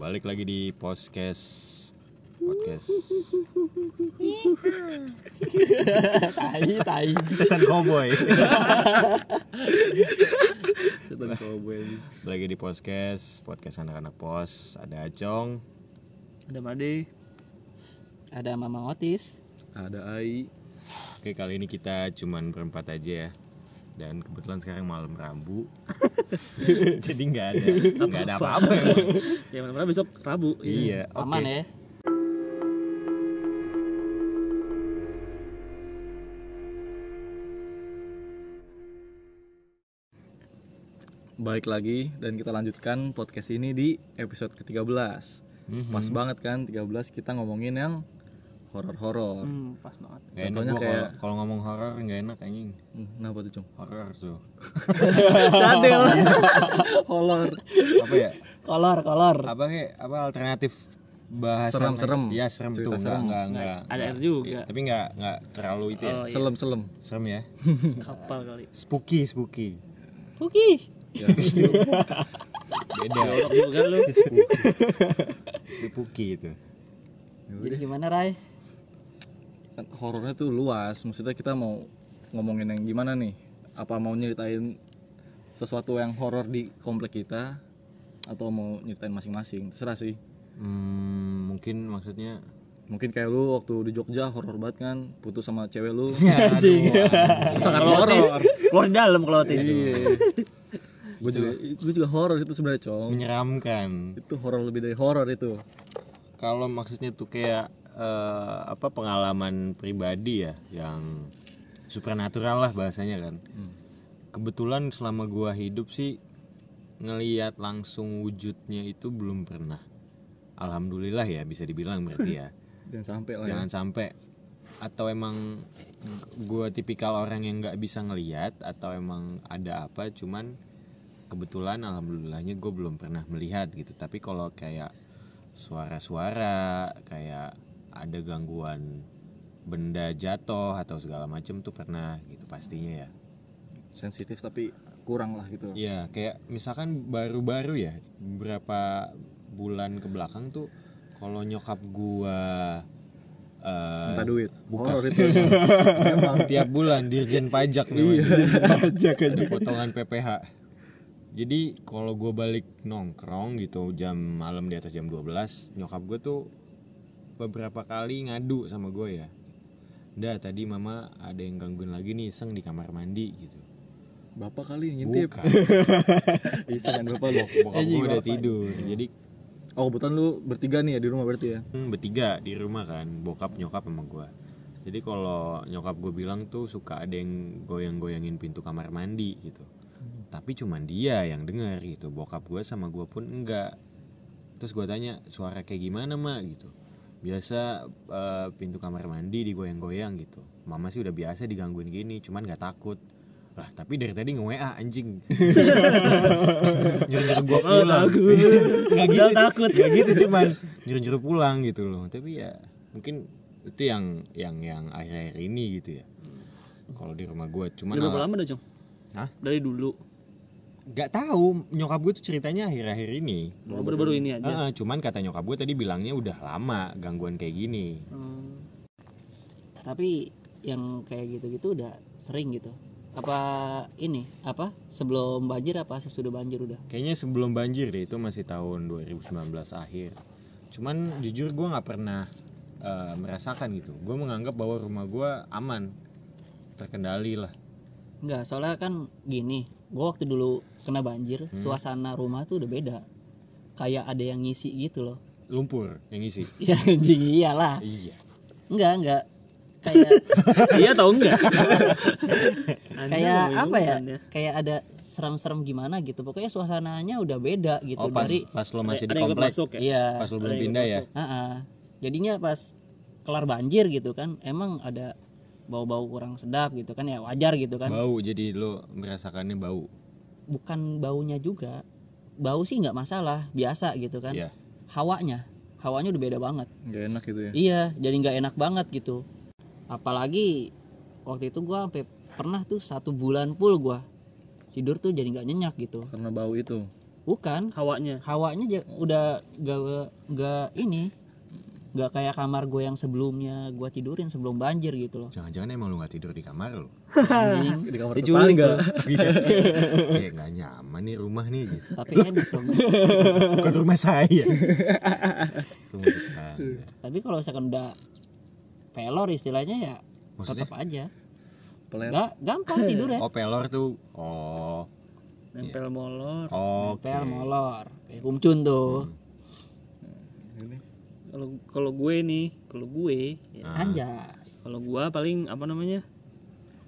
Balik lagi di podcast podcast tai tai setan cowboy. setan cowboy Lagi di podcast podcast anak-anak pos. Ada Acong. ada Made ada mama otis ada Ai Oke kali ini kita cuman berempat aja ya. Dan kebetulan sekarang malam Rabu. Jadi nggak ada nggak ada apa-apa ya mana besok Rabu Iya, oke. aman ya Balik lagi dan kita lanjutkan podcast ini di episode ke-13 Mhm. Pas banget kan 13 kita ngomongin yang horor-horor hmm, pas banget enak Contohnya kayak- kalau- ngomong horor nggak enak anjing. hmm, Kenapa tuh Cung? Horor tuh. Cadel Horor Apa ya? kolor kolor Apa kayak apa alternatif bahasa Serem-serem. Ya serem Cerita tuh enggak serem. enggak enggak. ada enggak. R juga Iya, tapi nggak nggak terlalu itu ya. Oh, iya. Selem-selem Serem ya. kapal kali Spooky, spooky. oke ya, Beda. jorok juga lu spooky itu. jadi gimana Rai kan Horornya tuh luas. Maksudnya kita mau ngomongin yang gimana nih? Apa mau nyeritain sesuatu yang horor di komplek kita? Atau mau nyeritain masing-masing? Terserah sih. Hmm, mungkin maksudnya Mungkin kayak lu waktu di Jogja horor banget kan? Putus sama cewek lu. Sangat horor. keluar di dalam kalau otis. Gue juga, gue juga horor itu sebenarnya Cong. Menyeramkan. Itu horor lebih dari horor itu. Kalau maksudnya tuh kayak eh, apa pengalaman pribadi ya yang supernatural lah bahasanya kan. Hmm. Kebetulan selama gua hidup sih ngeliat langsung wujudnya itu belum pernah. Alhamdulillah ya bisa dibilang berarti ya. Jangan sampai lah ya. jangan sampai atau emang gue tipikal orang yang nggak bisa ngelihat atau emang ada apa cuman kebetulan alhamdulillahnya gue belum pernah melihat gitu tapi kalau kayak suara-suara kayak ada gangguan benda jatuh atau segala macem tuh pernah gitu pastinya ya. Sensitif tapi kurang lah gitu. Iya kayak misalkan baru-baru ya beberapa bulan ke belakang tuh kalau nyokap gua eh, minta duit. bukan. horor itu emang tiap bulan dirjen pajak iya namanya. pajak ada potongan PPH jadi kalau gue balik nongkrong gitu jam malam di atas jam 12 nyokap gue tuh beberapa kali ngadu sama gue ya. Dah tadi mama ada yang gangguin lagi nih iseng di kamar mandi gitu. Bapak kali yang ngintip. Bukan, bisa kan bapak lo bokap gue udah tidur. Jadi oh kebetulan lu bertiga nih ya di rumah berarti ya? Hmm, bertiga di rumah kan Bokap, nyokap sama gue Jadi kalau nyokap gue bilang tuh suka ada yang goyang-goyangin pintu kamar mandi gitu. Tapi cuman dia yang denger gitu Bokap gue sama gue pun enggak. Terus gue tanya suara kayak gimana mak gitu Biasa eh, pintu kamar mandi digoyang-goyang gitu. Mama sih udah biasa digangguin gini cuman gak takut. Lah tapi dari tadi nge WA anjing. Nyuruh-nyuruh gua oh pulang. nggak gitu. Takut. Nggak gitu cuman nyuruh-nyuruh pulang gitu loh. Tapi ya mungkin itu yang yang yang akhir-akhir ini gitu ya. Kalau di rumah gue cuman udah berapa lama dah Hah? dari dulu nggak tahu nyokap gue tuh ceritanya akhir-akhir ini. Oh, baru-baru ini aja? Cuman kata nyokap gue tadi bilangnya udah lama gangguan kayak gini. Hmm. tapi yang kayak gitu-gitu udah sering gitu. Apa ini? Apa? Sebelum banjir apa sesudah banjir udah? Kayaknya sebelum banjir deh itu masih tahun 2019 akhir. Cuman jujur gue nggak pernah eh, merasakan gitu. Gue menganggap bahwa rumah gue aman. Terkendali lah. Enggak, soalnya kan gini, gua waktu dulu kena banjir, Hmm. suasana rumah tuh udah beda. Kayak ada yang ngisi gitu loh. lumpur yang isi Ya anjing iyalah. iya Enggak, enggak. Kayak iya tau enggak kayak apa ya? ilmukan Kayak ada serem-serem gimana gitu. Pokoknya suasananya udah beda gitu oh pas dari pas lo masih ada di komplek masuk ya iya. pas lo belum pindah ya masuk. Heeh. Jadinya pas kelar banjir gitu kan, emang ada bau-bau kurang sedap gitu kan ya wajar gitu kan. bau jadi lo merasakannya bau Bukan baunya juga. Bau sih nggak masalah, biasa gitu kan. Iya. Hawanya, hawanya udah beda banget. nggak enak gitu ya Iya, jadi nggak enak banget gitu. Apalagi waktu itu gua sampai pernah tuh satu bulan full gua tidur tuh jadi nggak nyenyak gitu. karena bau itu bukan hawanya hawanya udah gak gak ini gak kayak kamar gue yang sebelumnya gue tidurin sebelum banjir gitu loh Jangan-jangan emang lu gak tidur di kamar lu? anjing di kamar Diculik tetangga Kayak gak nyaman nih rumah nih gitu. tapi dong Bukan rumah saya. rumah tetangga. tapi kalau misalkan udah pelor istilahnya ya Maksudnya? tetap aja pelet nggak gampang tidur ya Oh pelor tuh. Oh. nempel molor Oke. pel molor kayak kumcun tuh Ini. Kalau kalau gue nih kalau gue ya, Ah. anjay kalau gue paling apa namanya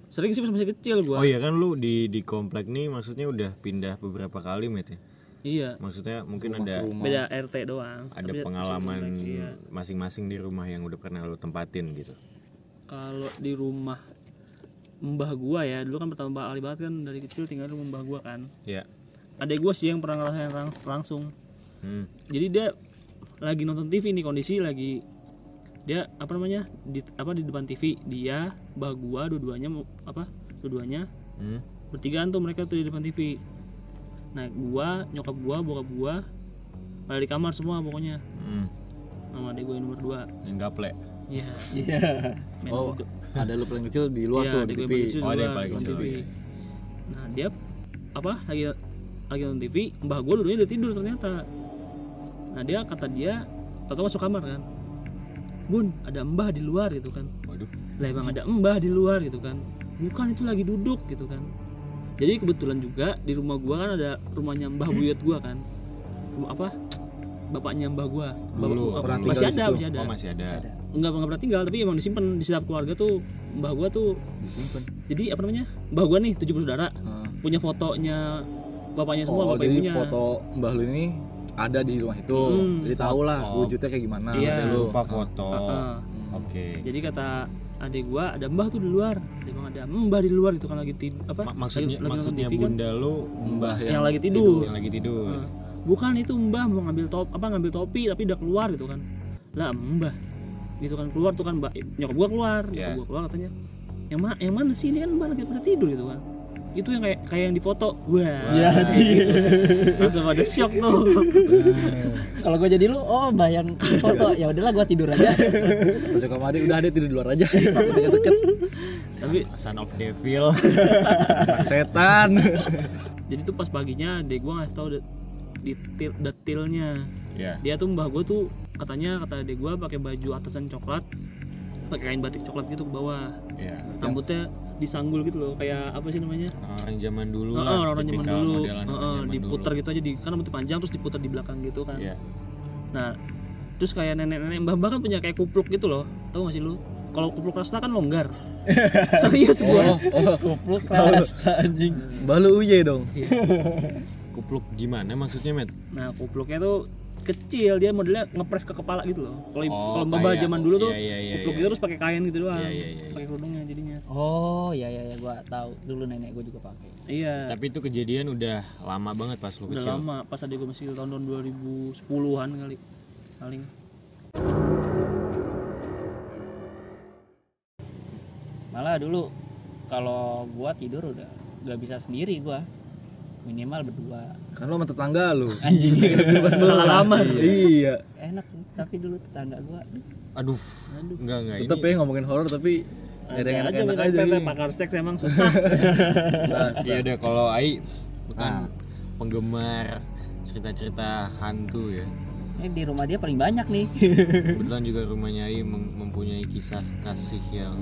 sering sih pas masih kecil gue Oh iya kan lu di di komplek nih maksudnya udah pindah beberapa kali met ya? iya Maksudnya mungkin Rumah ada rumah. beda RT doang ada Tapi pengalaman iya. masing-masing di rumah yang udah pernah lu tempatin gitu. kalau di rumah mbah gua ya dulu kan pertama kali banget kan dari kecil tinggal di rumah mbah gua kan Ya. adek gua sih yang pernah ngerasain langs- langsung Hmm. jadi dia lagi nonton TV nih kondisi lagi dia apa namanya di apa di depan TV dia mbah gua dua-duanya mau- apa dua-duanya Hmm. bertigaan tuh mereka tuh di depan TV nah gua nyokap gua bokap gua pada di kamar semua pokoknya Hmm. sama adek gua yang nomor dua Yang gaple. iya iya main oh ada lu paling kecil di luar Iya, tuh di TV Oh, ada yang paling kecil, TV. iya. Nah, dia apa lagi lagi nonton TV, mbah gua dulunya udah tidur ternyata. Nah, dia kata dia tahu masuk kamar kan. Bun, ada mbah di luar gitu kan. Waduh. Lah emang ada mbah di luar gitu kan. Bukan itu lagi duduk gitu kan. Jadi kebetulan juga di rumah gua kan ada rumahnya mbah buyut gua kan. Rumah apa? Bapaknya mbah gua. Bapak, Dulu, apa- pernah masih ada, masih ada. Oh masih ada. Enggak enggak pernah tinggal, tapi emang disimpan di setiap keluarga tuh mbah gua tuh disimpan jadi apa namanya mbah gua nih tujuh bersaudara Ah. punya fotonya bapaknya semua oh bapak jadi ibunya foto mbah lu ini ada di rumah itu Hmm. jadi tau lah Oh. wujudnya kayak gimana Iya. lu Lupa foto. Heeh. Oke. jadi kata adik gua ada mbah tuh di luar dia bilang ada mbah di luar itu kan lagi tidur apa Ma- maksudnya lagi, maksudnya TV kan bunda lu mbah yang, lagi tidur, yang lagi tidur. Heeh. bukan itu mbah mau ngambil top apa ngambil topi tapi udah keluar gitu kan lah mbah gitu kan keluar tuh kan mbak nyokap gua keluar nyokap Iya. gua keluar katanya yang mana yang mana sih ini kan mbah lagi pada tidur gitu kan itu yang kayak kayak yang di foto. Wah. Iya, langsung pada shock tuh. Kalau gue jadi lu oh bayang foto. Ya udahlah gue tidur aja. Cocok sama udah ada tidur di luar aja. Deket-deket. Tapi Son of Devil. Setan. Jadi tuh pas paginya dek gua ngasih tau de- detail detailnya. Ya. dia tuh mbah gua tuh katanya kata dek gua pakai baju atasan coklat pakai kain batik coklat gitu ke bawah. Ya. rambutnya disanggul gitu loh kayak apa sih namanya Orang zaman dulu Heeh, lah. orang zaman dulu modelan orang zaman diputer dulu. gitu aja di kan rambutnya panjang terus diputer di belakang gitu kan Iya. nah terus kayak nenek-nenek mbah-mbah kan punya kayak kupluk gitu loh tau gak sih lu kalau kupluk rasta kan longgar serius gua oh oh kupluk rasta anjing mbah lu uye dong Kupluk gimana maksudnya, Met? Nah, kupluknya tuh kecil, dia modelnya ngepres ke kepala gitu loh. Kalau Oh, kalau mbak zaman dulu tuh iya, iya, iya, kupluk iya. itu terus pakai kain gitu doang. Iya, iya, iya, Pakai kerudungnya jadinya. oh ya ya ya gue tahu dulu nenek gue juga pakai Iya. Tapi itu kejadian udah lama banget pas lu udah kecil. lama pas adik gue masih tahun 2010-an kali. Paling. malah dulu kalau gue tidur udah gak bisa sendiri gue minimal berdua kan lu sama tetangga lu anjing Sebelah kamar. iya enak tapi dulu tetangga gue Aduh, Aduh. enggak enggak tetep ini. ya ngomongin horor tapi ada yang aja enak-enak aja PT nih pakar seks emang susah. Susah, Iya udah kalau Ai bukan Ah. penggemar cerita-cerita hantu ya. ini di rumah dia paling banyak nih Kebetulan juga rumahnya Ai mem- mempunyai kisah kasih yang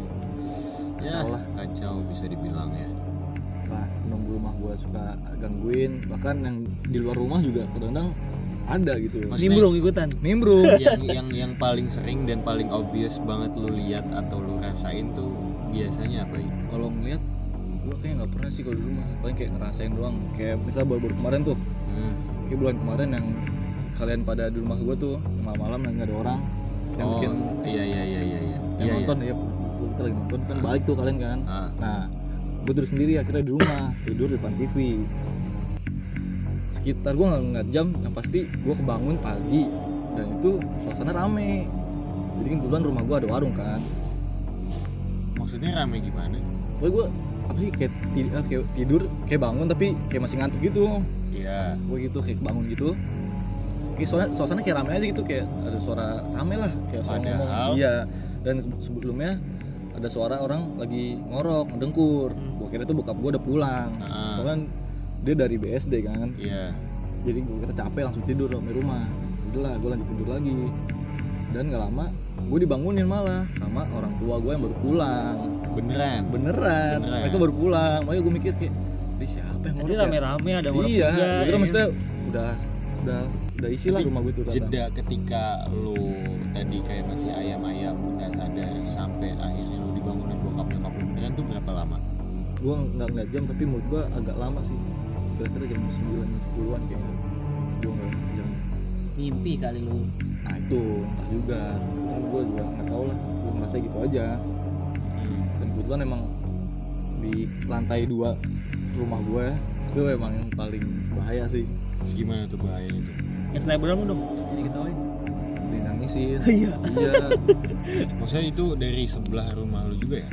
ya Kacau lah. kacau bisa dibilang ya. Nah, nunggu rumah gua suka gangguin bahkan yang di luar rumah juga kadang-kadang ada gitu Maksudnya- Nimbrung ikutan. nimbrung yang yang yang paling sering dan paling obvious banget lu lihat atau lu rasain tuh biasanya apa ya? kalau ngeliat gua kayak nggak pernah sih kalau di rumah paling kayak ngerasain doang kayak misalnya baru-baru kemarin tuh Hmm. kayak bulan kemarin yang kalian pada di rumah gua tuh malam-malam yang nggak ada orang yang oh, bikin iya iya iya iya iya. yang Iya, nonton ya kita lagi nonton kan balik tuh kalian kan iya. Ah, nah gue tidur sendiri akhirnya di rumah tidur di depan TV sekitar gue nggak ngeliat jam yang pasti gue kebangun pagi. Dan itu suasana rame. Jadi kan kebetulan rumah gue ada warung kan. Maksudnya rame gimana? Pokoknya gue apa sih kayak, eh, kayak tidur kayak bangun tapi kayak masih ngantuk gitu. Iya. gue gitu kayak bangun gitu. Kayak suara suasana kayak rame aja gitu kayak ada suara rame lah kayak suara Padahal- ngomong. iya. Dan sebelumnya ada suara orang lagi ngorok ngedengkur gue kira tuh bokap gue udah pulang Ah. soalnya dia dari BSD kan Iya. jadi gue kira capek langsung tidur di rumah udahlah gue lanjut tidur lagi dan nggak lama gue dibangunin malah sama orang tua gue yang baru pulang Beneran. beneran, Beneran. mereka baru pulang makanya gue mikir kayak ini siapa yang ngorok ya?" rame-rame ada orang iya juga, gue ya kira kan? maksudnya udah udah udah isi lah rumah gue tuh datang. Jeda ketika lu tadi kayak masih ayam-ayam berapa lama? gue nggak ngeliat jam tapi menurut gue agak lama sih kira-kira jam 9 10 an kayaknya gue nggak ngeliat jam mimpi kali lu nah itu entah juga kan gue juga nggak tahu lah gue ngerasa gitu aja Hmm. dan kebetulan emang di lantai dua rumah gue itu emang yang paling bahaya sih Terus Gimana tuh bahayanya tuh? Yang snapgram lu dong. Jadi ketawain. dinangisin Iya. iya Maksudnya itu dari sebelah rumah lu juga ya?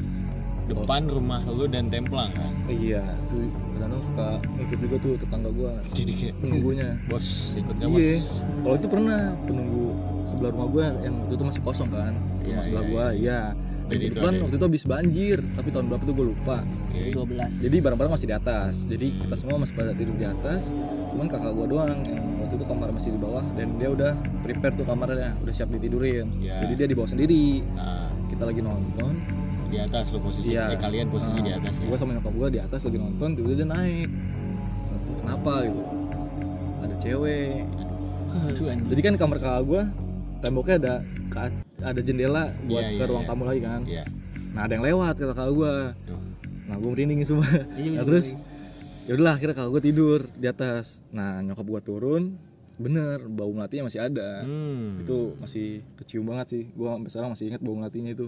Depan rumah lu dan templang kan? iya tuh kadang suka ngikut juga tuh tetangga gue Jadi kayak penunggunya bos ikut Iya. bos? Kalau itu pernah penunggu sebelah rumah gua yang waktu itu masih kosong kan. Rumah Iya, sebelah iya, gua, iya. Jadi kebetulan ada- waktu itu habis banjir, tapi tahun berapa tuh gue lupa. Oke. 12 Jadi barang-barang masih di atas. Jadi kita semua masih pada tidur di atas. Cuman kakak gua doang yang waktu itu kamar masih di bawah dan dia udah prepare tuh kamarnya, udah siap ditidurin. Iya. Jadi dia di bawah sendiri. Nah, Kita lagi nonton. Di atas lu posisi, Iya. eh, kalian posisi Nah, di atas ya? Gua sama nyokap gua di atas lagi nonton, tiba-tiba dia naik. Kenapa gitu? Ada cewek, Jadi kan kamar kakak gue temboknya ada ada jendela buat Iya, ke iya, ruang iya. tamu lagi kan. Iya. Nah ada yang lewat ke kakak gue. Nah gue merinding semua. Iya, nah iya, terus ya udahlah akhirnya kakak gue tidur di atas. Nah nyokap gue turun, bener bau melatinya masih ada. Hmm. Itu masih kecium banget sih. Gue sampai sekarang masih ingat bau melatinya itu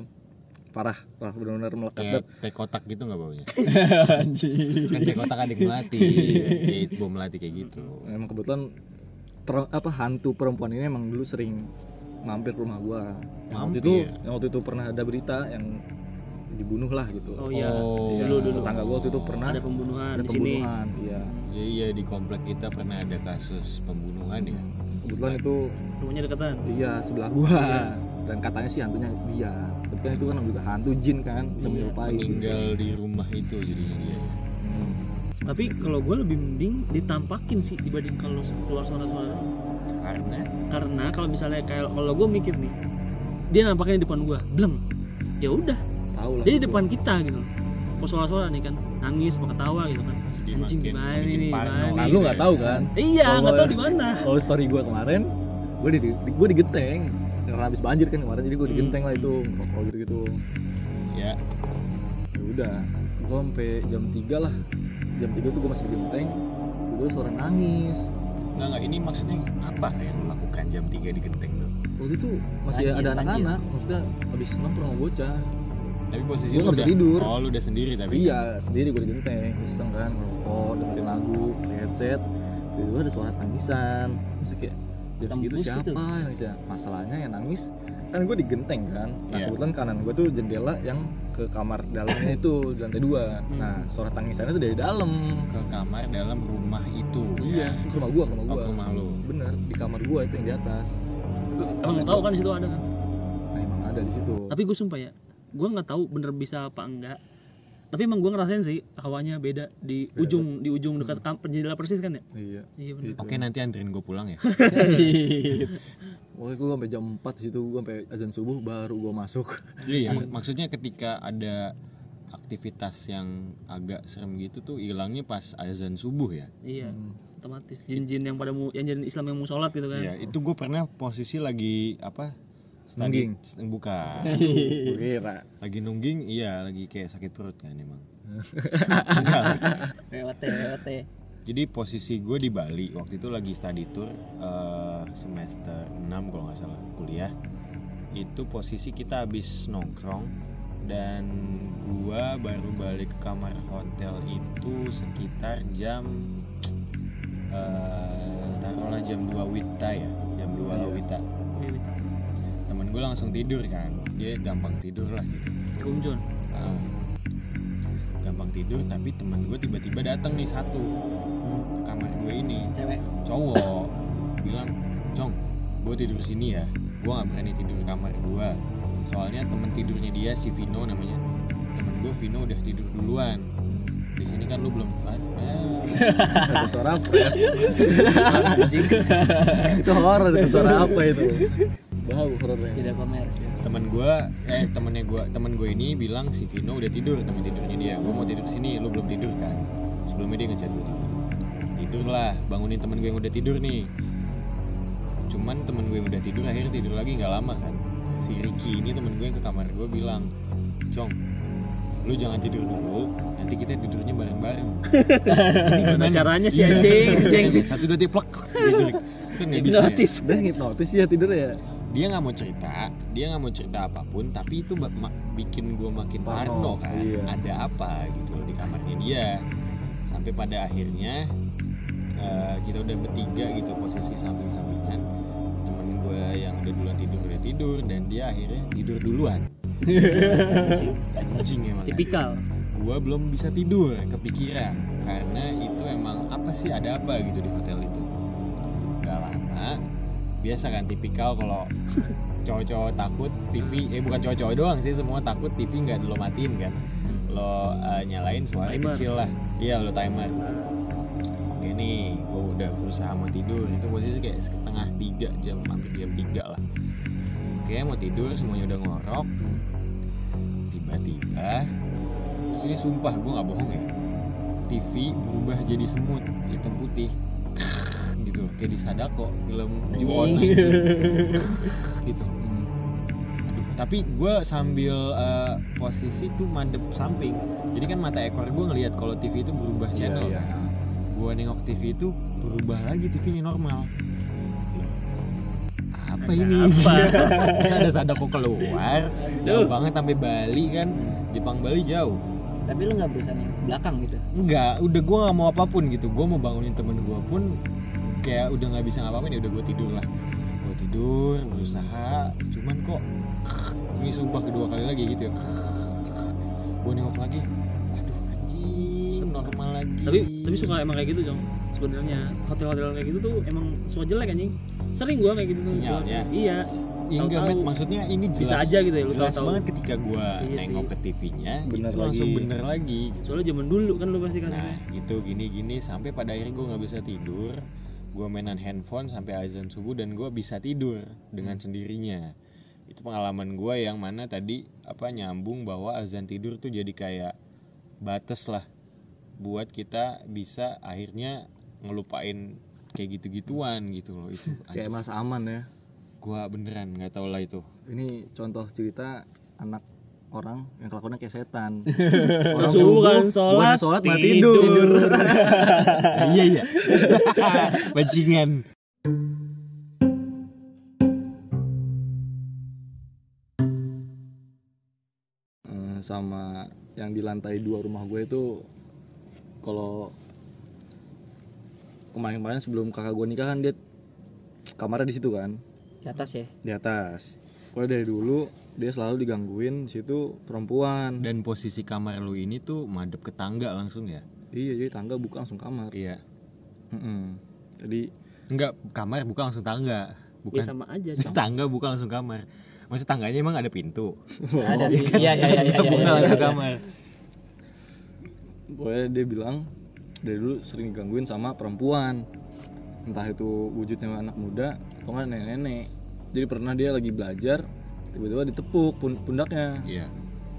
parah, parah benar-benar melekat. kayak banget. teh kotak gitu nggak baunya? kan teh kotak adik melati, kayak bau melati kayak gitu. Emang kebetulan per- apa hantu perempuan ini emang dulu sering mampir ke rumah gue. Yang waktu itu, yang waktu itu pernah ada berita yang dibunuh lah gitu. Oh iya. Oh. Iya, Dulu dulu. tetangga gua waktu itu pernah Ada pembunuhan ada di sini. pembunuhan iya Iya iya di komplek kita pernah ada kasus pembunuhan ya. kebetulan itu Rumahnya deketan. iya sebelah gua dan katanya sih hantunya dia kan itu kan juga hantu jin kan bisa Iya, menyerupai gitu. Meninggal di rumah itu jadinya dia. Hmm. Tapi kalau gue lebih mending ditampakin sih dibanding kalau keluar suara-suara. Karena Karena kalau misalnya kayak kalau gue mikir nih, dia nampaknya di depan gue, bleng. Ya udah, tahu lah dia di gua. depan kita gitu. Kok suara-suara nih kan, nangis, mau ketawa gitu kan. jadi Anjing gimana ini, gimana nah gitu lu ya. nggak tahu kan Iya, nggak tahu di mana. kalau story gua kemarin gua di, di gua digenteng karena habis banjir kan kemarin jadi gua Hmm. digenteng lah itu kalau gitu gitu Ya, ya udah gua sampai jam 3 lah. Jam 3 tuh gua masih digenteng. Gua suara nangis. Nggak nggak ini maksudnya apa yang lu lakukan jam 3 di genteng tuh? waktu itu masih Banjir, ada anak-anak maksudnya habis nongkrong bocah. Tapi posisi Gua lu bisa udah- tidur. Oh, lu udah sendiri tapi. iya sendiri gue digenteng iseng kan ngerokok dengerin lagu headset. Tiba-tiba ada suara tangisan. Terus kayak jam segitu siapa itu. yang ya masalahnya yang nangis kan gue digenteng kan nah Iya. kebetulan kanan gue tuh jendela yang ke kamar dalamnya itu di lantai dua nah suara tangisannya tuh dari dalam Ke kamar dalam rumah itu. iya ya. ke rumah gue ke rumah Oh, gue ke rumah lu. bener di kamar gue itu yang di atas Emang tahu kan di situ ada kan. nah emang ada di situ Tapi gue sumpah ya, gue nggak tahu bener bisa apa enggak. Tapi emang gue ngerasain sih hawanya beda di Beda. ujung di ujung dekat kam- jendela persis kan ya. iya Iya bener. Oke, nanti anterin gue pulang ya. Pokoknya gue sampai jam 4 di situ gue sampai azan subuh baru gue masuk Iya, mak- maksudnya ketika ada aktivitas yang agak serem gitu tuh hilangnya pas azan subuh ya. Iya, Hmm. otomatis jin-jin yang pada mu, yang jin Islam yang mau sholat gitu kan. Iya, itu gue pernah posisi lagi apa? Nungging. Bukan. Gue kira lagi nungging, iya, lagi kayak sakit perut kan emang. WOT WOT Jadi posisi gue di Bali waktu itu lagi study tour eh, semester 6 kalau nggak salah kuliah. Itu posisi kita habis nongkrong dan gua baru balik ke kamar hotel itu sekitar jam eh taruhlah jam 2 Wita ya, jam 2 Iya. Wita. Gue langsung tidur kan, dia gampang tidur lah gitu. Ah, gampang tidur tapi teman gue tiba-tiba datang nih satu. Ke kamar gue ini. Cewek? Cowok. Bilang cong gue tidur sini ya. Gue nggak berani tidur di kamar gue soalnya temen tidurnya dia si Vino namanya. Temen gue Vino udah tidur duluan. Di sini kan lu belum ah, Ada suara apa ya? itu horor itu suara apa itu? Bau horornya. tidak komersil. Temen gue eh temennya gue temen gue ini bilang si Vino udah tidur temen tidurnya dia. Gue mau tidur sini lu belum tidur kan? Sebelumnya dia ngechat gue tidur tidur lah bangunin temen gue yang udah tidur nih. Cuman temen gue yang udah tidur akhirnya tidur lagi nggak lama kan? Si Ricky ini temen gue yang ke kamar gue bilang cong lu jangan tidur dulu nanti kita tidurnya bareng-bareng. Ini Gimana gimana caranya sih anjing? anjing. Iya, satu dua tiga plek. Gitu itu kan nggak bisa ya? Hipnotis. Udah hipnotis ya tidur ya. Dia nggak mau cerita dia nggak mau cerita apa pun tapi itu bikin gue makin Parno, kan. iya. ada apa gitu loh di kamarnya dia. Sampai pada akhirnya eh, kita udah bertiga gitu posisi samping-sampingan. Temen gue yang udah duluan tidur udah tidur dan dia akhirnya tidur duluan. Anjing emang. Tipikal. gue belum bisa tidur kepikiran. Karena itu emang apa sih ada apa gitu di hotel itu? Nggak lama biasa kan tipikal kalau cowok-cowok takut TV eh bukan cowok-cowok doang sih semua takut TV nggak lo matiin kan. Lo eh, nyalain suara Timer. kecil lah. Iya lo timer. Oke nih gue udah berusaha mau tidur. Itu posisi kayak setengah tiga jam hampir jam tiga lah. Oke mau tidur semuanya udah ngorok. Tiba-tiba terus ini sumpah gue nggak bohong ya. TV berubah jadi semut hitam putih kayak di Sadako film Ju-on gitu. Aduh tapi gue sambil eh, posisi tuh madep samping. Jadi kan mata ekor gue ngelihat kalau TV itu berubah channel. Iya, kan gue nengok TV itu berubah lagi TV-nya normal. Loh, apa ini? Apa? Terus ada Sadako keluar jauh banget sampai Bali kan. Jepang Bali jauh. Tapi lu nggak berusaha nih belakang gitu? Enggak udah gue nggak mau apa pun gitu. Gue mau bangunin temen gue pun kayak udah nggak bisa ngapain ya udah gue tidur lah gue tidur berusaha cuman kok ini sumpah kedua kali lagi gitu ya gue nengok lagi aduh anjing normal lagi Tapi tapi suka emang kayak gitu, Jong. Sebenarnya hotel-hotel kayak gitu tuh emang suka jelek anjing. Sering gua kayak gitu tuh. Sinyalnya. Iya. Ya, enggak tahu-tahu. men maksudnya ini jelas Bisa aja gitu ya, lu jelas tahu-tahu. banget ketika gue Iya nengok sih. ke TV-nya Bener itu langsung lagi. bener lagi Soalnya zaman dulu kan lu pasti kan. Nah gitu gini-gini sampai pada akhirnya gue nggak bisa tidur Gue mainan handphone sampai azan subuh dan gue bisa tidur dengan sendirinya. Itu pengalaman gue yang mana tadi apa nyambung bahwa azan tidur tuh jadi kayak batas lah Buat kita bisa akhirnya ngelupain kayak gitu-gituan gitu loh itu. Kayak masa aman ya. gue beneran nggak tau lah itu. Ini contoh cerita anak orang yang kelakuannya kayak setan. Subuh kan sholat, sholat malah tidur. tidur. iya iya bajingan Eh, sama yang di lantai dua rumah gue itu kalau kemarin-kemarin sebelum kakak gue nikah kan dia kamarnya di situ kan di atas ya di atas pokoknya dari dulu dia selalu digangguin di situ perempuan dan posisi kamar lu ini tuh madep ke tangga langsung ya iya jadi tangga buka langsung kamar iya Mm-mm. jadi Enggak, kamar bukan langsung tangga. Ya Bukan sama aja, Jong. tangga bukan langsung kamar. Maksud tangganya emang ada pintu. ada sih iya iya iya iya, bukan iya, langsung iya. kamar. pokoknya dia bilang dari dulu sering digangguin sama perempuan entah itu wujudnya anak muda atau nggak nenek-nenek jadi pernah dia lagi belajar tiba-tiba ditepuk pun- pundaknya. Iya.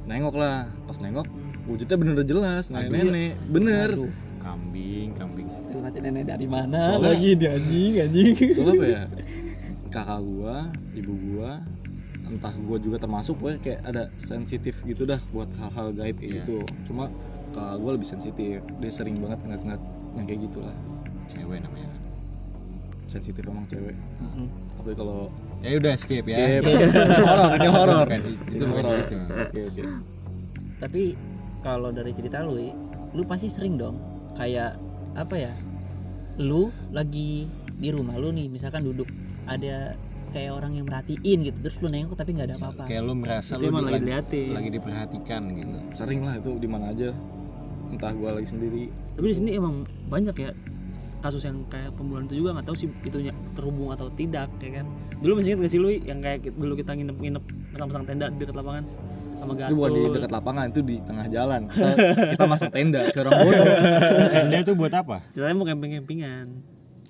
nengok lah. Pas nengok wujudnya bener jelas nenek-nenek. bener. Aduh, Kambing, kambing. itu mati nenek dari mana? Soalnya- lagi di anjing anjing. Soalnya apa ya? Kakak gua ibu gua entah gua juga termasuk pokoknya kayak ada sensitif gitu dah buat hal-hal gaib kayak Iya. gitu. Cuma kakak gua lebih sensitif. Dia sering banget ngeliat-ngeliat yang kayak gitulah Cewek namanya. sensitif emang cewek. Mm-mm. tapi kalau Ya udah skip ya. horor ini horor. Bukan, itu bukan situ. oke oke. Tapi kalau dari cerita lu lu pasti sering dong. Kayak apa ya lu lagi di rumah lu nih misalkan duduk ada kayak orang yang merhatiin gitu terus lu nengok tapi nggak ada apa-apa. Kayak lu merasa Itu lu lagi lagi, lagi diperhatikan gitu. sering lah itu di mana aja. Entah gue lagi sendiri. Tapi di sini emang banyak ya kasus yang kayak pembunuhan itu juga nggak tahu sih itunya terhubung atau tidak ya kan dulu masih ingat gak sih lu yang kayak dulu kita nginep-nginep pasang-pasang tenda di dekat lapangan sama itu bukan di dekat lapangan itu di tengah jalan. Kita, kita masang tenda orang bodoh. Tenda tuh buat apa? ceritanya mau camping-campingan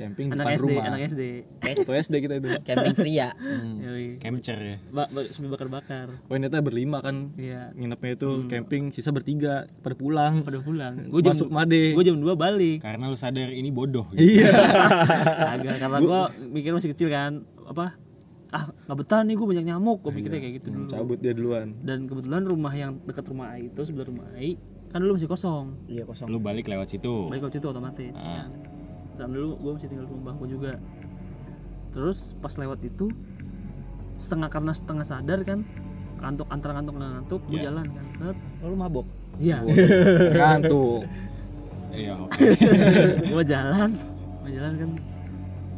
camping anak depan SD rumah. anak SD satu SD kita itu. Camping pria hmm. Yoi. Camcer ya. ba ba sambil bakar-bakar. Poinnya kita berlima kan? Iya. Nginepnya itu camping sisa bertiga pada pulang. Pada pulang. Gue jam masuk made. gue jam 2 balik. Karena lu sadar ini bodoh gitu. iya. Agak karena gue mikir masih kecil kan. Apa? Ah nggak betah nih gue banyak nyamuk. Gue mikirnya kayak gitu dulu. cabut dia duluan. Dan kebetulan rumah yang dekat rumah Ai itu sebelah rumah Ai kan dulu masih kosong. Iya kosong. Lu balik lewat situ. balik ke situ otomatis Ah. kan. Dan dulu gue masih tinggal di rumah mbahku juga. Terus pas lewat itu setengah karena setengah sadar kan ngantuk antara ngantuk nggak ngantuk gue Iya. jalan kan set. Lu mabok? Iya. Ngantuk. Iya, oke. gue jalan gue jalan kan.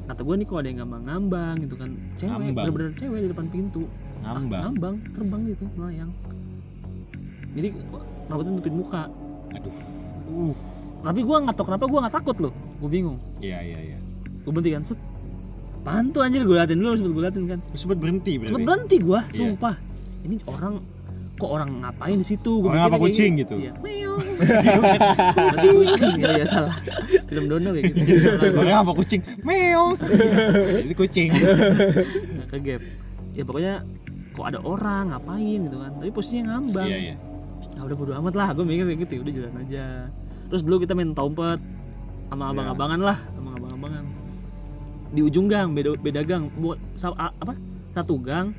Kata gue nih kok ada yang ngambang-ngambang gitu kan. Cewek bener-bener cewek di depan pintu. Ngambang. ngambang terbang gitu melayang. Jadi rambutnya nutupin muka. Aduh. uh. Tapi gue nggak tahu kenapa gue nggak takut loh gue bingung. Iya, iya, iya. gue berhenti kan? Set. Apaan tuh anjir? Gue liatin dulu sempet gue liatin kan. Sempet berhenti berarti. sempet berhenti gue Iya. sumpah. Ini orang kok orang ngapain di situ? Gua Orang apa kucing gitu. iya. Kucing kucing. Ya, ya salah. Film dono kayak gitu. Orang apa kucing? Meong. Itu kucing. Nggak ke gap ya pokoknya kok ada orang ngapain gitu kan? Tapi posisinya ngambang. Iya, iya. nah udah bodo amat lah. Gue mikir kayak gitu ya udah jalan aja. Terus dulu kita main tompet sama abang-abangan lah sama abang-abangan. Di ujung gang beda beda gang. Buat sa- a- apa? Satu gang.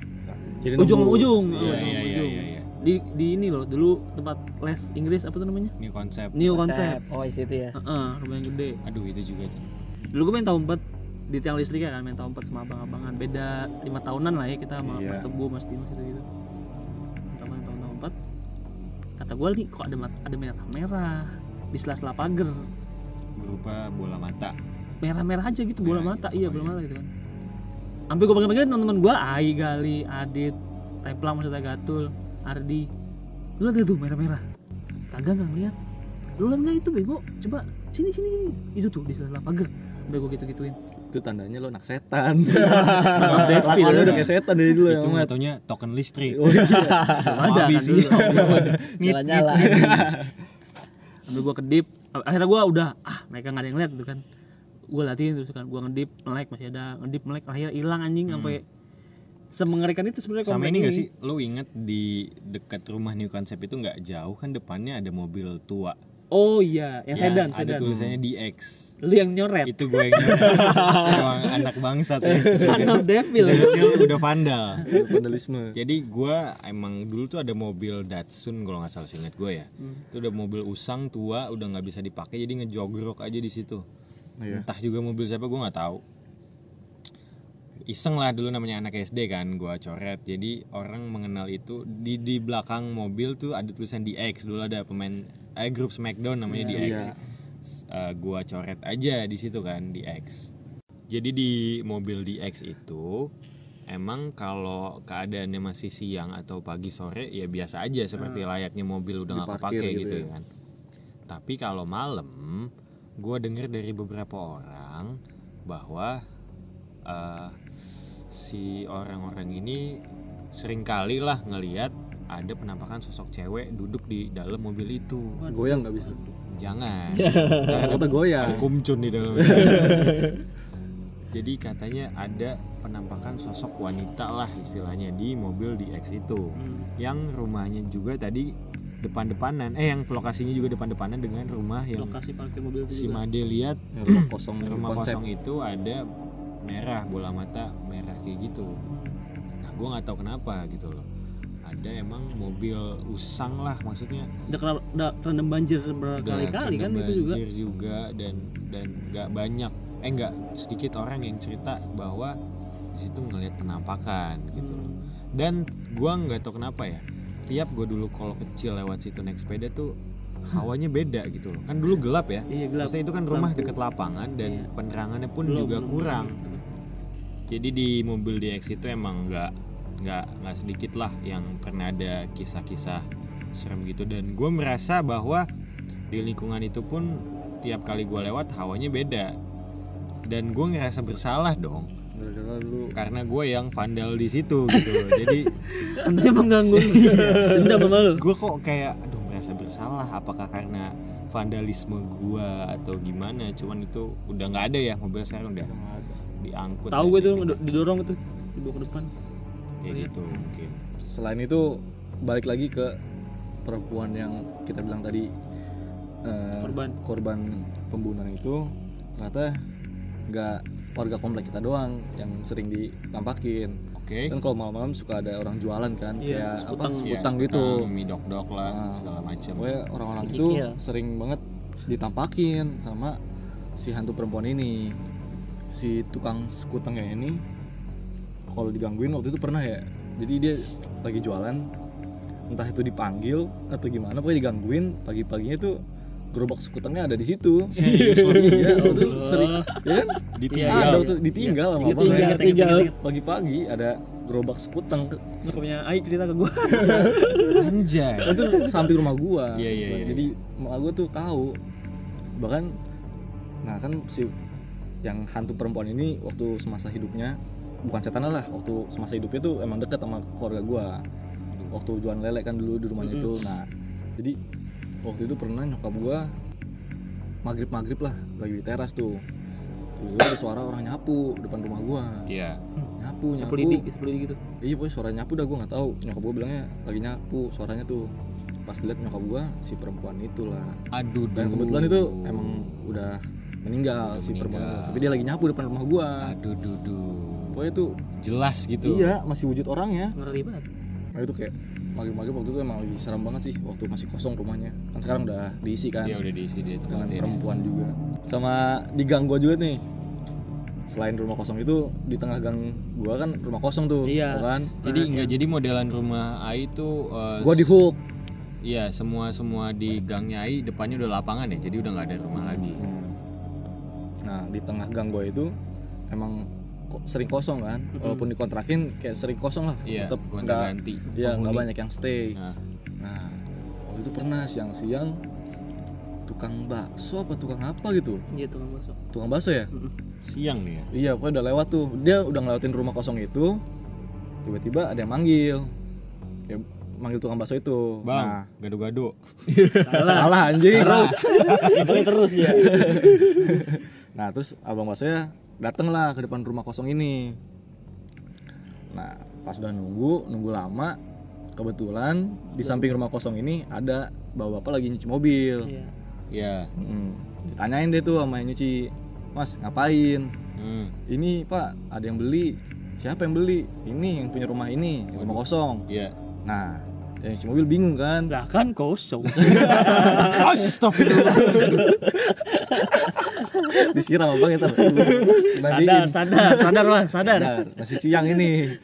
Jadi ujung sama nembus. ujung. Iya, ujung iya, sama iya, ujung. iya, iya. di di ini loh dulu tempat les Inggris apa tuh namanya? Ini konsep. New Concept. Oh di situ ya. Heeh, rumah yang gede. Aduh, itu juga tuh. dulu gue main tompet di tiang listrik kan main tompet sama abang-abangan. Beda lima tahunan lah ya kita sama Iya. Mas Teguh Mas Dimas itu. Gitu kita main tahun tompet. Kata gue nih kok ada ada merah merah di sela-sela pagar Berupa bola mata. merah-merah aja gitu bola Merah mata. gitu. iya bola iya. mata gitu kan. Sampai gue panggil-panggil teman-teman gue Ai Gali Adit Teplang maksudnya Gatul Ardi. Lu lihat tuh merah-merah. Kagak nggak ngeliat. Lu lihat nggak itu bego? Coba sini sini sini. Itu tuh di sela pagar. Sampai gue gitu gituin itu tandanya lo anak setan. Devil Lakuannya udah kayak setan dari dulu ya itu nggak taunya token listrik. oh iya. Ada kan Habis dulu. Iya. nyala-nyala sampai gue kedip akhirnya gue udah ah mereka nggak ada yang lihat gitu kan gue latihan terus kan gue ngedip melek masih ada ngedip melek akhirnya hilang anjing sampai semengerikan itu sebenarnya Sama ini gak sih? Lu inget di dekat rumah New Concept itu nggak jauh kan depannya ada mobil tua. Oh iya yang Ya, sedan Ada sedan tulisannya DX. lu yang nyoret Itu gue yang nyari. Emang anak bangsa tuh. of devil kecil udah vandal. vandalisme Jadi gue emang dulu tuh ada mobil Datsun kalau nggak salah seingat gue ya. Hmm. Itu udah mobil usang tua udah nggak bisa dipakai jadi ngejogrok aja di situ. Iya. Entah juga mobil siapa gue nggak tahu. Iseng lah dulu namanya anak SD kan gue coret. Jadi orang mengenal itu di di belakang mobil tuh ada tulisan DX dulu ada pemain eh grup Smackdown namanya DX. Iya. Eh, gua coret aja di situ kan DX. Jadi di mobil DX itu emang kalau keadaannya masih siang atau pagi sore ya biasa aja seperti layaknya mobil udah nggak kepake gitu gitu, ya. kan. Tapi kalau malam gua denger dari beberapa orang bahwa eh, si orang-orang ini sering kali lah ngelihat ada penampakan sosok cewek duduk di dalam mobil itu. goyang nggak bisa? Jangan. kata goyang. Ada kumcun di dalam. Jadi katanya ada penampakan sosok wanita lah istilahnya di mobil di X itu. Hmm. yang rumahnya juga tadi depan-depanan. Eh yang lokasinya juga depan-depanan dengan rumah yang lokasi parkir mobil si juga. Made lihat. Rumah kosong rumah konsep. kosong itu ada merah bola mata merah kayak gitu. Nah gue nggak tahu kenapa gitu loh ada emang mobil usang lah maksudnya udah kena udah terendam banjir berkali-kali kan itu juga banjir juga dan dan nggak banyak eh nggak sedikit orang yang cerita bahwa di situ ngelihat penampakan gitu loh Hmm. dan gua nggak tahu kenapa ya tiap gue dulu kalau kecil lewat situ naik sepeda tuh hawanya beda gitu loh kan dulu gelap ya iya gelap Maksudnya itu kan rumah Lampu. deket lapangan dan Iya. penerangannya pun Belum, juga belum, kurang belum. jadi di mobil DX itu emang nggak nggak nggak sedikit lah yang pernah ada kisah-kisah serem gitu. Dan gue merasa bahwa di lingkungan itu pun tiap kali gue lewat hawanya beda. Dan gue ngerasa bersalah dong. Gara-gara lu. Karena gue yang vandal di situ gitu. Jadi Katanya mengganggu. Lu. Dendam sama lu. gue kok kayak aduh merasa bersalah. Apakah karena vandalisme gue atau gimana? Cuman itu udah nggak ada ya mobil sekarang udah diangkut Tahu gue tuh gitu. didorong itu dibawa ke depan. Ya gitu mungkin. Selain itu balik lagi ke perempuan yang kita bilang tadi eh, Korban. korban pembunuhan itu ternyata nggak warga komplek kita doang yang sering ditampakin. Oke. Kan kalau malam-malam suka ada orang jualan kan Iya, kayak apa sekutang. Ya, sekutang gitu. mie dok dok lah Nah, segala macam pokoknya orang-orang Kikil. itu sering banget ditampakin sama si hantu perempuan ini. Si tukang sekutangnya ini kalau digangguin waktu itu pernah ya. Jadi dia lagi jualan entah itu dipanggil atau gimana pokoknya digangguin pagi-paginya tuh gerobak sekutangnya ada di situ. Iya waktu itu sering ya kan? Ditinggal ada waktu ditinggal sama abang pagi-pagi ada gerobak sekutang. Makanya Ai cerita ke gue. anjay. Itu samping rumah gua. Iya, iya, iya. jadi mak gua tuh tahu. Bahkan nah kan si yang hantu perempuan ini waktu semasa hidupnya bukan setan lah waktu semasa hidupnya tuh emang deket sama keluarga gua. Waktu jualan lele kan dulu di rumahnya itu. Nah jadi waktu itu pernah nyokap gua maghrib maghrib lah lagi di teras tuh. Tiba ada suara orang nyapu depan rumah gua. Iya. Nyapu nyapu. Seperti seperti gitu. iya pokoknya suara nyapu dah gue nggak tahu. Nyokap gue bilangnya lagi nyapu suaranya tuh. Pas lihat nyokap gue si perempuan itulah. Aduh dan kebetulan itu emang udah meninggal si perempuan Meninggal. itu. tapi dia lagi nyapu depan rumah gue aduh dudu pokoknya itu jelas gitu. Iya masih wujud orang ya Ngeri banget. nah itu kayak maghrib-maghrib waktu itu emang lagi serem banget sih waktu masih kosong rumahnya. Kan sekarang udah diisi kan. Iya udah diisi dia dengan perempuan juga. Sama di gang gue juga nih. Selain rumah kosong itu di tengah gang gua kan rumah kosong tuh Iya. ya kan? Jadi nggak jadi modelan rumah Ai itu eh, gua di hook. Iya semua semua di gangnya Ai depannya udah lapangan ya jadi udah nggak ada rumah lagi. Hmm. Nah di tengah gang gue itu emang sering kosong kan, walaupun dikontrakin kayak sering kosong lah, iya tetap nggak, ganti. ya nggak banyak yang stay. nah. Nah waktu itu pernah siang-siang tukang bakso apa tukang apa gitu, Iya tukang bakso. tukang bakso ya? siang nih ya? Iya pokoknya udah lewat tuh, dia udah ngelewatin rumah kosong itu, tiba-tiba ada yang manggil, kayak manggil tukang bakso itu. bang gado-gado. Nah, salah anjing. Pakai terus ya. Nah terus abang baksonya dateng lah ke depan rumah kosong ini. Nah pas udah nunggu nunggu lama, kebetulan di samping rumah kosong ini ada bapak bapak lagi nyuci mobil. Iya. ya Mm. Ditanyain deh tuh sama yang nyuci, mas ngapain? hmm. Ini pak ada yang beli. Siapa yang beli? Ini yang punya rumah ini, yang rumah kosong. ya Nah yang nyuci mobil bingung kan? Lah kan kosong. Astagfirullah Disiram abang ya ntar. sadar, sadar, sadar mas, sadar. Sadar, masih siang ini.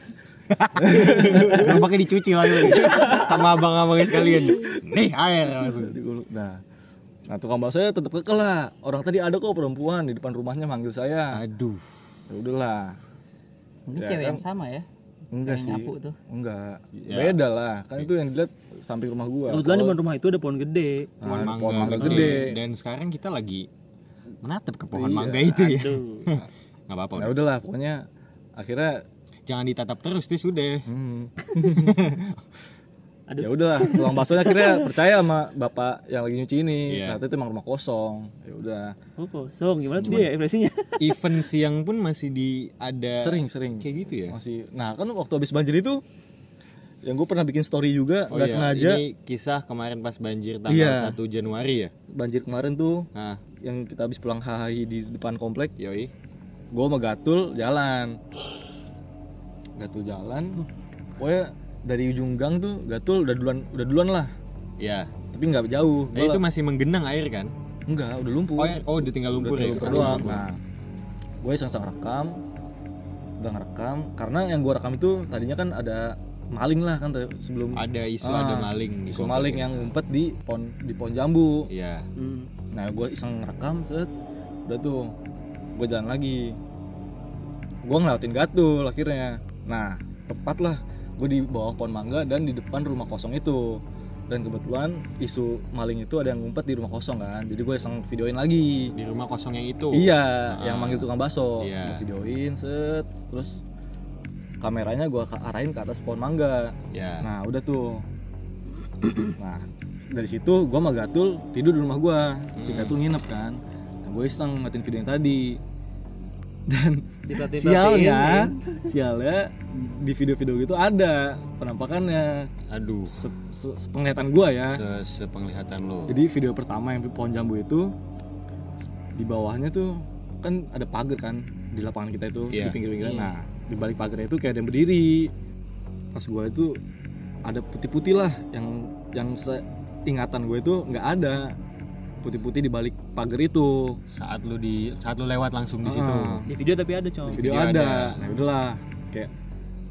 Gerobaknya dicuci lagi sama abang-abangnya sekalian nih air langsung Digulung. Nah, nah tukang bakso saya tetap kekeh lah. Orang tadi ada kok perempuan di depan rumahnya manggil saya. aduh Ya udahlah. Mungkin Ya cewek kan? yang sama ya. Enggak sih. nyapu tuh. Enggak. Ya. Beda lah. Kan itu yang dilihat samping rumah gua. Kebetulan di depan rumah itu ada pohon gede. Nah, pohon mangga, pohon mangga gede. gede. dan sekarang kita lagi menatap ke pohon Iya, mangga itu ya Aduh. nggak apa-apa udah. udahlah pokoknya akhirnya jangan ditatap terus tuh sudah hmm, Aduh. ya udahlah tukang baksonya akhirnya percaya sama bapak yang lagi nyuci ini Iya. ternyata itu emang rumah kosong ya udah Oh kosong, gimana tuh dia ekspresinya? event siang pun masih di ada sering sering kayak gitu ya masih nah kan waktu habis banjir itu yang gue pernah bikin story juga Oh nggak iya, sengaja. ini kisah kemarin pas banjir tanggal Iya. 1 Januari ya? Banjir kemarin tuh nah yang kita habis pulang hahi di depan komplek yoi. gue sama Gatul jalan. Gatul jalan pokoknya dari ujung gang tuh Gatul udah duluan udah duluan lah. Ya tapi nggak jauh nah, itu masih menggenang air kan? Enggak udah lumpuh oh, ya- oh udah tinggal lumpur udah ya? lumpur doang. nah gue iseng-iseng rekam udah ngerekam. Karena yang gue rekam itu tadinya kan ada maling lah kan sebelum ada isu Ah, ada maling isu maling ya. yang ngumpet di pohon di pohon jambu. Iya. Hmm. nah gue iseng rekam set. Udah tuh gue jalan lagi. Gue ngelewatin gatul akhirnya. Nah tepat lah. Gue di bawah pohon mangga dan di depan rumah kosong itu. Dan kebetulan isu maling itu ada yang ngumpet di rumah kosong kan. Jadi gue iseng videoin lagi. Di rumah kosong yang itu? Iya Ah. yang manggil tukang bakso. Iya. gue videoin set. Terus kameranya gue arahin ke atas pohon mangga. Ya. Nah udah tuh. Nah dari situ gue sama Gatul tidur di rumah gue si Hmm. Gatul nginep kan. Nah, gue iseng ngeliatin video yang tadi. Dan sialnya perhatiin. sialnya di video-video gitu ada penampakannya. Aduh. Se, se- sepenglihatan gue ya. Se sepenglihatan lo. Jadi video pertama yang pohon jambu itu di bawahnya tuh kan ada pagar kan di lapangan kita itu Iya. di Iya. nah di balik pagarnya itu kayak ada yang berdiri. Pas gue itu ada putih-putih lah yang yang seingatan gue itu nggak ada. Putih-putih di balik pagar itu. Saat lu di saat lu lewat langsung di situ. Ah. di video tapi ada di cowok video, video ada. ada. nah udahlah kayak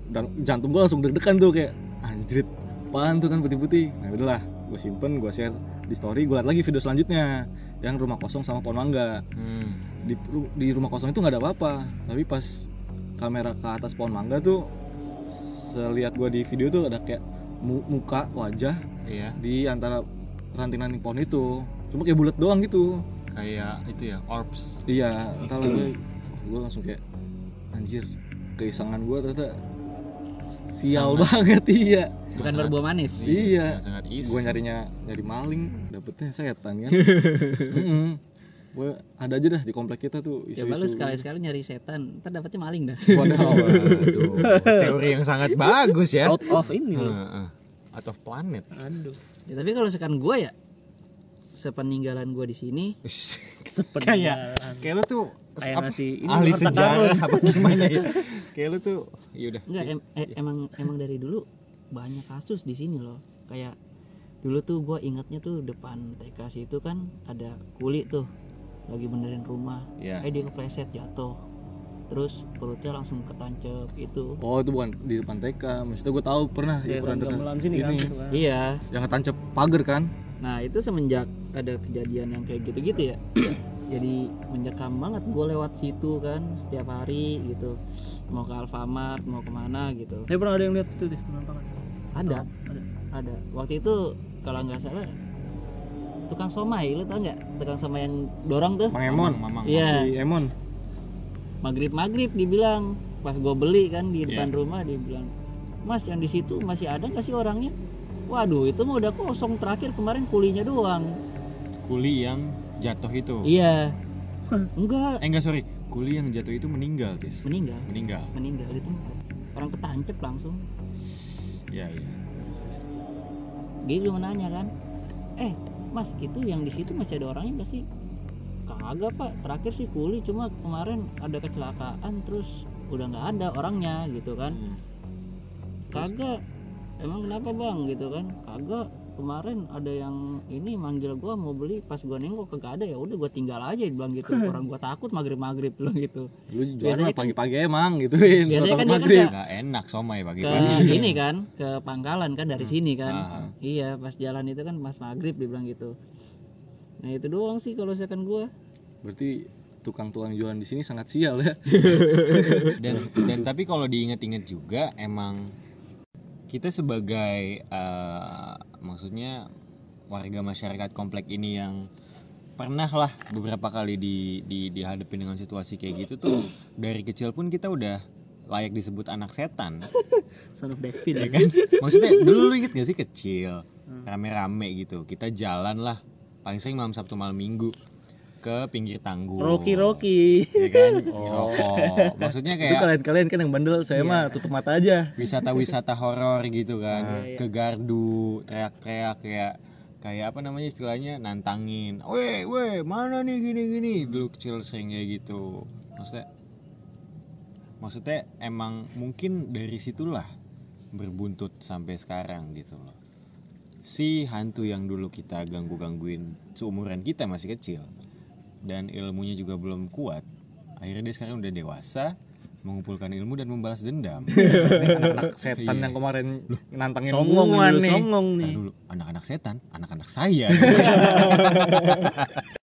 dan jantung gue langsung deg-degan tuh kayak anjrit apaan tuh kan putih-putih? Nah udahlah gue simpen gue share di story gue liat lagi video selanjutnya yang rumah kosong sama pohon mangga. Hmm. di di rumah kosong itu nggak ada apa-apa. Tapi pas kamera ke atas pohon mangga tuh selihat gue di video tuh ada kayak mu- muka wajah iya. di antara ranting-ranting pohon itu. Cuma kayak bulat doang gitu. Kayak itu ya orbs. Iya entah lah gue gue langsung kayak anjir keisangan gue ternyata sial Sangat. banget iya. Bukan berbuah manis. Iya. sangat is. Gue nyarinya nyari maling dapetnya setan kan gue ada aja dah di komplek kita tuh coba lu isu-isu sekali-sekali nyari setan ntar dapetnya maling dah. Waduh. Waduh, teori yang sangat bagus ya. Out of ini loh Heeh. atau planet. Aduh. Ya, tapi kalau sekarang gue ya sepeninggalan gue di sini sepeninggalan. Kayak lu tuh kayak apa, nasi ini ahli sejarah apa gimana ya? Kayak lu tuh yaudah enggak em- eh, emang emang dari dulu banyak kasus di sini loh. Kayak dulu tuh gue ingatnya tuh depan TK itu kan ada kuli tuh lagi benerin rumah. Ya eh dia kepleset jatuh. Terus perutnya langsung ketancep itu. Oh itu bukan di depan TK maksudnya gue tahu pernah ya ya, pernah kan dengar sini kan Ini. gitu kan. iya. Yang ketancep pagar kan? Nah itu semenjak ada kejadian yang kayak gitu-gitu ya. Jadi mencekam banget. Gue lewat situ kan setiap hari gitu. Mau ke Alfamart mau ke mana gitu. Tapi pernah ada yang lihat itu deh penampakan? Ada. Ada. ada. Waktu itu kalau nggak salah tukang somai lu tau nggak? Tukang somai yang dorong tuh. Bang Emon. Mamang iya. Si Emon. Maghrib maghrib dibilang. Pas gue beli kan di Iya. depan rumah dia bilang mas yang di situ masih ada nggak sih orangnya? Waduh itu mah udah kosong. Terakhir kemarin kulinya doang. Kuli yang jatuh itu. Iya. Enggak. Eh enggak sorry. Kuli yang jatuh itu meninggal tis. Meninggal? Meninggal. Meninggal itu. Orang ketancep langsung. Ya ya. Dia cuma nanya kan eh mas itu yang di situ masih ada orangnya nggak sih? Kagak pak. Terakhir sih kuli cuma kemarin ada kecelakaan terus udah nggak ada orangnya gitu kan. Hmm. kagak. Emang kenapa bang? Gitu kan. Kagak kemarin ada yang ini manggil gua mau beli pas gua nengok kagak ada ya udah gua tinggal aja bilang gitu. Orang gua takut maghrib maghrib bilang gitu. Lu jualan Biasanya mah pagi-pagi emang gituin Biasanya kan kan maghrib. nggak enak somai ke pagi-pagi ini kan ke pangkalan kan dari sini kan. Ah. iya pas jalan itu kan pas maghrib dia bilang gitu. Nah itu doang sih kalau misalkan gua. Berarti tukang-tukang jualan di sini sangat sial ya. Dan dan tapi kalau diinget-inget juga emang kita sebagai eh, maksudnya warga masyarakat komplek ini yang pernah lah beberapa kali di, di dihadapin dengan situasi kayak gitu tuh dari kecil pun kita udah layak disebut anak setan. Son of David ya kan? maksudnya dulu lu inget gak sih kecil rame-rame gitu kita jalan lah paling sering malam sabtu malam minggu ke pinggir tanggul. Rocky Rocky. Ya kan? Rokok. Maksudnya itu kayak kalian-kalian kan yang bandel saya mah tutup mata aja. Wisata-wisata horor gitu kan. Iya, iya. ke gardu teriak-teriak kayak kayak apa namanya istilahnya? Nantangin. Weh weh mana nih gini gini dulu kecil sering kayak gitu. Maksudnya maksudnya emang mungkin dari situlah berbuntut sampai sekarang gitu loh. Si hantu yang dulu kita ganggu gangguin seumuran kita masih kecil dan ilmunya juga belum kuat akhirnya dia sekarang udah dewasa mengumpulkan ilmu dan membalas dendam. Anak setan Iya. yang kemarin nantangin songong nih songong Ntar nih. Dulu anak-anak setan anak-anak saya